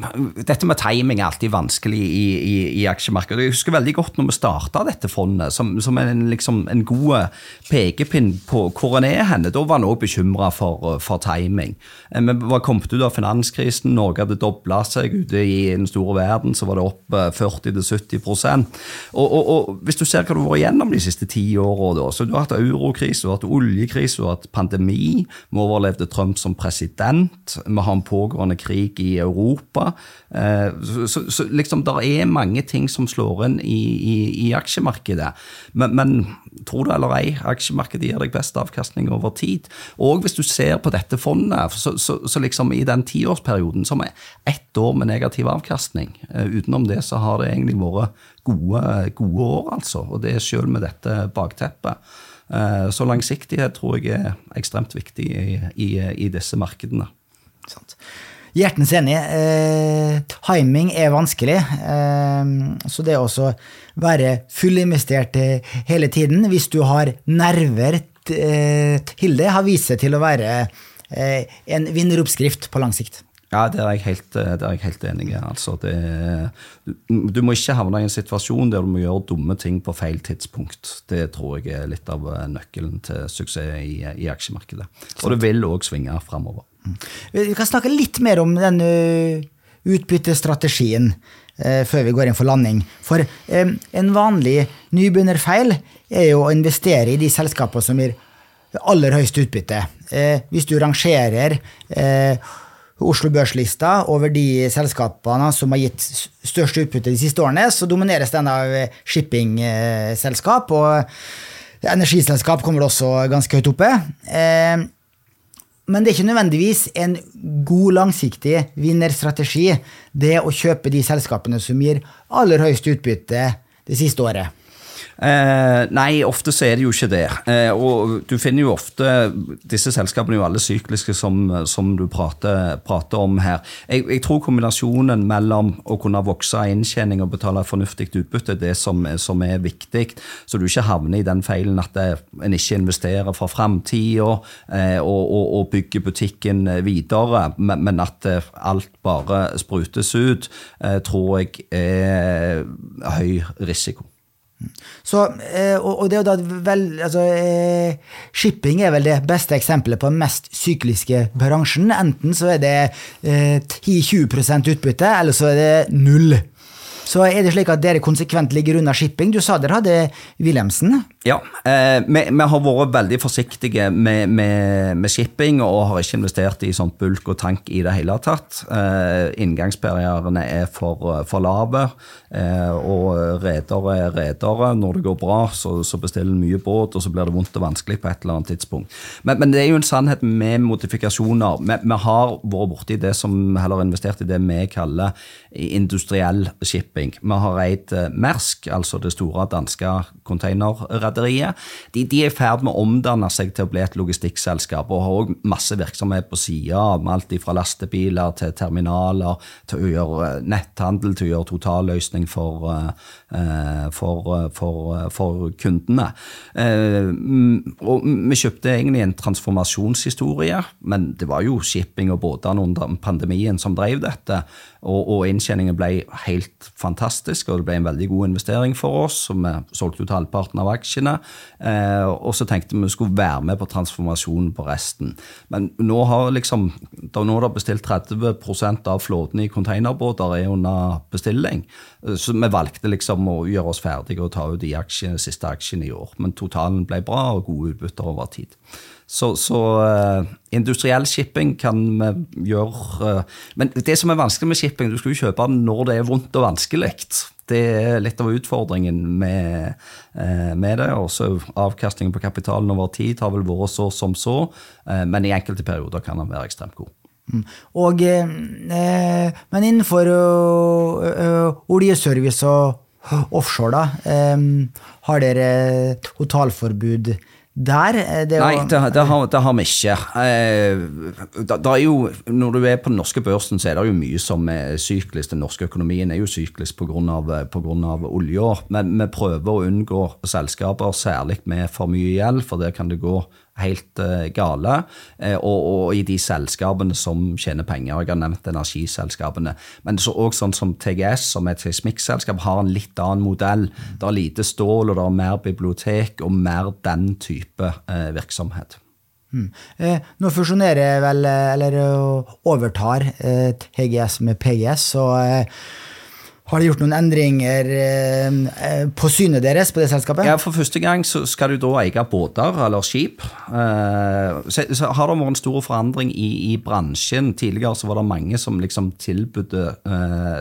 [SPEAKER 2] Dette med timing er alltid vanskelig i, i, i aksjemarkedet. Jeg husker veldig godt når vi starta dette fondet, som, som en, liksom, en god pekepinn på hvor en er henne. Da var en òg bekymra for, for, timing. Eh, vi var kommet ut av finanskrisen, Norge hadde dobla seg. Ute i den store verden så var det opp 40-70 og, og, og hvis du ser hva du har vært igjennom de siste ti årene, åra. Så du har hatt eurokrise, du har oljekrise, du pandemi. Vi overlevde Trump som president. Vi har en pågående krig i Europa. Eh, så, så, så liksom, det er mange ting som slår inn i, i, i aksjemarkedet. Men, men, tro det eller ei, aksjemarkedet gir deg best avkastning over tid. Og hvis du ser på dette fondet, så, så liksom i den tiårsperioden, som er ett år med negativ avkastning, eh, utenom det så har det egentlig vært gode, gode år, altså. Og det er selv med dette bakteppet. Eh, så langsiktighet tror jeg er ekstremt viktig i, i, i disse markedene.
[SPEAKER 1] Sant. Hjertens enig. Eh, timing er vanskelig. Eh, så det å være fullinvestert eh, hele tiden, hvis du har nerver eh, til det, har vist seg til å være en vinneroppskrift på lang sikt.
[SPEAKER 2] Ja, det er jeg helt, er jeg helt enig. Altså, det, du, må ikke havne i en situasjon der du må gjøre dumme ting på feil tidspunkt. Det tror jeg er litt av eh, nøkkelen til suksess i, i aksjemarkedet. Og det vil òg svinge framover.
[SPEAKER 1] Mm. Vi kan snakke litt mer om den uh, utbyttestrategien før vi går inn for landing. For en vanlig nybegynnerfeil er jo å investere i de selskapene som gir aller høyest utbytte. hvis du rangerer Oslo Børslista over de selskapene som har gitt størst utbytte de siste årene, så domineres den av shippingselskap, og energiselskap kommer også ganske høyt oppe. Eh, men det er ikke nødvendigvis en god, langsiktig vinnerstrategi, det å kjøpe de selskapene som gir aller høyest utbytte det siste året.
[SPEAKER 2] Eh, nei, ofte så er det jo ikke det. Eh, og du finner jo ofte Disse selskapene jo alle sykliske, som, som du prater, prater, om her. Jeg, jeg, tror kombinasjonen mellom å kunne vokse av inntjening og betale fornuftig utbytte det som, som, er viktig, så du ikke havner i den feilen at det, en ikke investerer for framtida eh, og, og, og, bygger butikken videre, men, men at alt bare sprutes ut, eh, tror jeg er høy risiko.
[SPEAKER 1] Så, eh, og det er jo da vel, altså, eh, Shipping er vel det beste eksempelet på den mest sykliske bransjen. Enten så er det 10-20 eh, utbytte, eller så er det null. Så er det slik at dere konsekvent ligger unna shipping. Du sa dere hadde Wilhelmsen?
[SPEAKER 2] Ja, eh, vi, vi, har vært veldig forsiktige med, med, med, shipping og har ikke investert i sånt bulk og tank i det hele tatt. Eh, inngangsbarrierene er for, for lave, eh, og redere er redere. Når det går bra, så, så bestiller en mye båt, og så blir det vondt og vanskelig på et eller annet tidspunkt. Men, men det er jo en sannhet med modifikasjoner. Vi, vi har vært borti det som heller investert i det vi kaller industriell shipping shipping. Vi har eid Mersk, altså det store danske containerrederiet. De, de, er i ferd med å omdanne seg til å bli et logistikkselskap og har òg masse virksomhet på sida alt fra lastebiler til terminaler, til å gjøre netthandel, til å gjøre totalløsning for, for, for, for kundene. Og vi kjøpte egentlig en transformasjonshistorie, men det var jo shipping og båtene under pandemien som drev dette. Og, og, inntjeningen ble helt fantastisk, og det ble en veldig god investering for oss. og Vi solgte ut halvparten av aksjene. Eh, og så tenkte vi vi skulle være med på transformasjonen på resten. Men nå har liksom, da nå er det bestilt 30% av flåten i containerbåter er under bestilling. Så vi valgte liksom å gjøre oss ferdige og ta ut de aksjene, siste aksjene i år. Men totalen ble bra og gode utbytter over tid. Så, så uh, industriell shipping kan vi gjøre uh, Men det som er vanskelig med shipping, du skal jo kjøpe når det er vondt og vanskelig. Det er litt av utfordringen med, uh, med det. Også avkastningen på kapitalen over tid har vel vært så som så, men i enkelte perioder kan den være ekstremt god.
[SPEAKER 1] Mm. Og, men innenfor oljeservice og offshore, da, har dere totalforbud? Der,
[SPEAKER 2] eh, det Nei, det, det, har, det, har, vi ikke. Eh, jo, når du er på den norske børsen, så er det jo mye som er syklisk. Den norske økonomien er jo syklisk pga. olja. Men vi prøver å unngå selskaper, særlig med for mye gjeld, for det kan det gå helt uh, gale. Uh, og, og, i de selskapene som tjener penger. Jeg har nevnt energiselskapene. Men så også sånn som TGS, som er et seismikkselskap, har en litt annen modell. Det er lite stål, og det er mer bibliotek og mer den type eh, virksomhet.
[SPEAKER 1] Mm. Eh, nå fusjonerer vel, eller overtar eh, TGS med PGS, og har de gjort noen endringer eh, eh, på synet deres på det selskapet?
[SPEAKER 2] Ja, For første gang så skal du da eie båter eller skip. Eh, så, har det vært en stor forandring i, i, bransjen. Tidligere så var det mange som liksom tilbød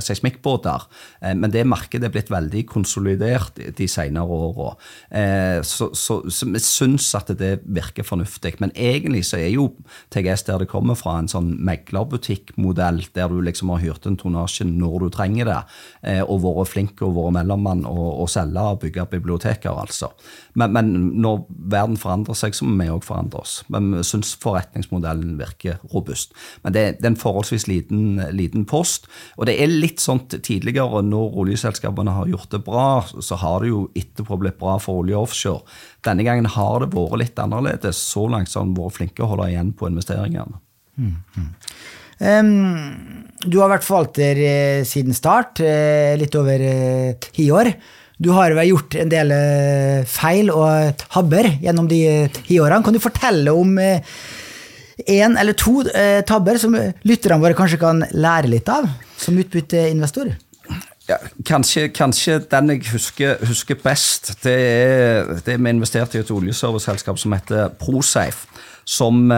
[SPEAKER 2] seismikkbåter. men det markedet er blitt veldig konsolidert de senere åra. Så, så, så, vi syns at det virker fornuftig. Men egentlig så er jo TGS der det kommer fra, en sånn meglerbutikkmodell der du liksom har hyrt en tonnasje når du trenger det. Eh, og vært flink og vært mellommann og, og selge og bygge biblioteker, altså. Men, men, når verden forandrer seg, så må vi òg forandre oss. Men vi syns forretningsmodellen virker robust. Men det, det er en forholdsvis liten, liten, post. Og det er litt sånn tidligere, når oljeselskapene har gjort det bra, så har det jo etterpå blitt bra for olje offshore. Denne gangen har det vært litt annerledes. Så langt har en vært flinke å holde igjen på investeringene. Mm, mm.
[SPEAKER 1] Um, du har vært forvalter eh, siden start, eh, litt over eh, ti år. Du har vel gjort en del eh, feil og tabber gjennom de eh, ti årene. Kan du fortelle om én eh, eller to tabber som lytterne våre kanskje kan lære litt av, som utbytteinvestor?
[SPEAKER 2] Ja, kanskje, kanskje, den jeg husker, husker best, det er det vi investerte i et oljeserviceselskap som heter Prosafe. Som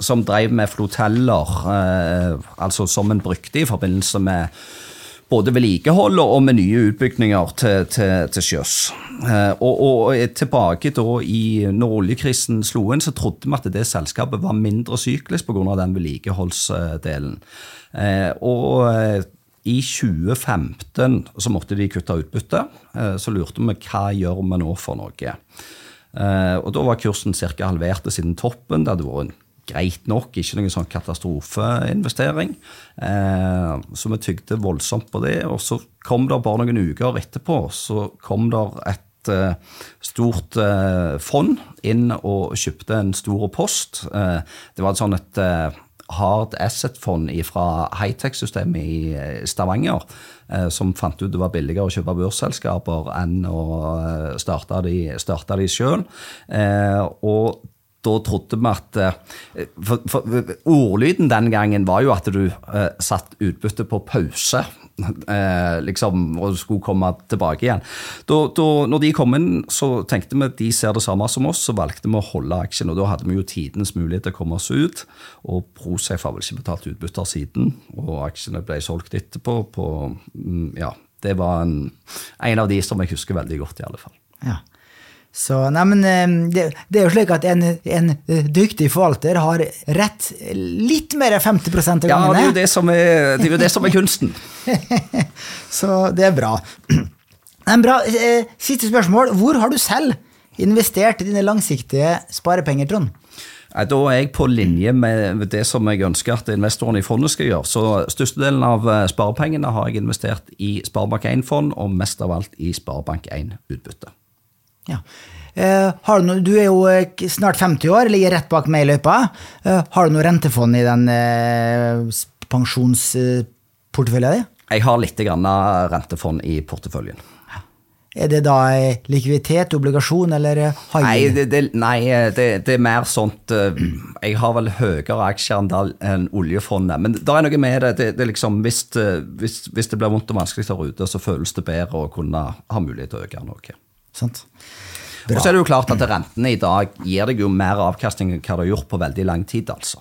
[SPEAKER 2] som drev med floteller, eh, altså som en brukte i forbindelse med både vedlikehold og med nye utbygninger til, til, til sjøs. Eh, og, og, tilbake da i når oljekrisen slo inn, så trodde vi at det selskapet var mindre syklisk pga. den vedlikeholdsdelen. Eh, og i 2015 så måtte de kutte utbytte. Så lurte vi hva gjør vi nå for noe. Og da var kursen ca. halvert siden toppen. Det hadde vært en greit nok, ikke noen sånn katastrofeinvestering. Eh, så vi tygde voldsomt på det. Og så kom det bare noen uker etterpå så kom det et eh, stort eh, fond inn og kjøpte en stor post. Eh, det var et sånn et eh, hard asset-fond fra hightech-systemet i eh, Stavanger, som fant ut det var billigere å kjøpe børsselskaper enn å starte de, starte sjøl. Og da trodde vi at eh, for, for, Ordlyden den gangen var jo at du eh, satt utbyttet på pause. [laughs] Eh, liksom, og skulle komme tilbake igjen. Da, da når de kom inn, så tenkte vi at de ser det samme som oss, så valgte vi å holde aksjen. og Da hadde vi jo tidens mulighet til å komme oss ut. Og Prosafe har vel ikke betalt utbytter siden, og aksjene ble solgt etterpå. På, mm, ja, det var en, en av de som jeg husker veldig godt, i alle fall.
[SPEAKER 1] Ja. Så, nei, men eh, det, det, er jo slik at en, en, dyktig forvalter har rett litt mer enn 50 av gangene.
[SPEAKER 2] Ja, det er jo det som er, det er, det som er kunsten. [laughs]
[SPEAKER 1] så det er bra. [clears throat] Nei, bra. Eh, siste spørsmål. Hvor har du selv investert dine langsiktige sparepenger, Trond?
[SPEAKER 2] Da er jeg på linje med det som jeg ønsker at investorene i fondet skal gjøre. Så Størstedelen av eh, sparepengene har jeg investert i Sparebank1-fond, og mest av alt i Sparebank1-utbytte.
[SPEAKER 1] Ja. Eh, du, du, er jo eh, snart 50 år, ligger rett bak meg i løypa. Eh, har du noe rentefond i den eh, pensjonsporteføljen din?
[SPEAKER 2] Jeg har litt rentefond i porteføljen.
[SPEAKER 1] Er det da likviditet, obligasjon eller high
[SPEAKER 2] Nei, det, det, nei det, det, er mer sånt Jeg har vel høyere aksjer enn oljefondet. Men det er noe med det. det, liksom, hvis, hvis, hvis, det blir vondt og vanskelig der ute, så føles det bedre å kunne ha mulighet til å øke noe.
[SPEAKER 1] Sant.
[SPEAKER 2] Og så er det jo klart at rentene i dag gir deg jo mer avkastning enn hva det har gjort på veldig lang tid, altså.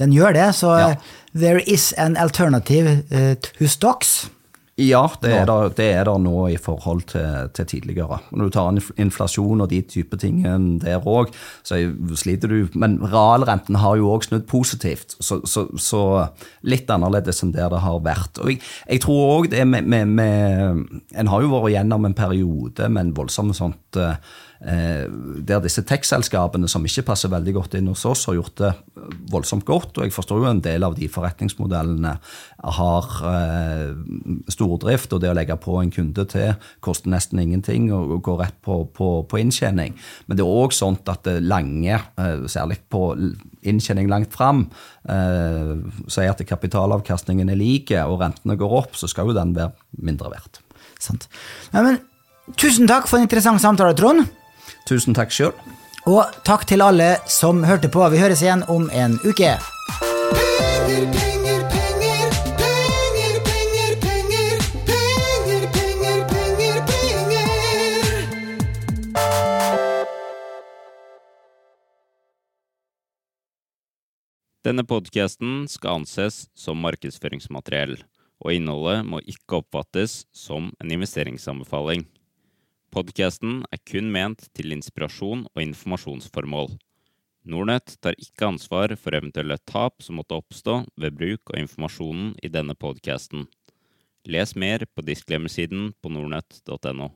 [SPEAKER 1] Den gjør det, så ja. there is an alternative uh, to stocks.
[SPEAKER 2] Ja, det er, det, det er det nå i forhold til, til, tidligere. Når du tar inflasjon og de type ting der òg, så sliter du. Men realrenten har jo òg snudd positivt, så, så, så, litt annerledes enn der det har vært. Og jeg, jeg tror òg det med, med, med, En har jo vært gjennom en periode med en voldsom sånt Eh, der disse tech-selskapene som ikke passer veldig godt inn hos oss, har gjort det voldsomt godt. Og jeg forstår jo en del av de forretningsmodellene har eh, stordrift, og det å legge på en kunde til koster nesten ingenting og går rett på, på, på inntjening. Men det er òg sånn at det lange, eh, særlig på inntjening langt fram, eh, sier at kapitalavkastningen er like og rentene går opp, så skal jo den være mindre verdt.
[SPEAKER 1] Sant. Ja, men, tusen takk for en interessant samtale, Trond.
[SPEAKER 2] Tusen takk sjøl.
[SPEAKER 1] Og takk til alle som hørte på. Vi høres igjen om en uke. Penger, penger, penger, penger, penger, penger, penger, penger, penger, penger.
[SPEAKER 3] Denne podkasten skal anses som markedsføringsmateriell, og innholdet må ikke oppfattes som en investeringsanbefaling. Podkasten er kun ment til inspirasjon og informasjonsformål. Nornett tar ikke ansvar for eventuelle tap som måtte oppstå ved bruk av informasjonen i denne podkasten. Les mer på disklemmesiden på nordnett.no.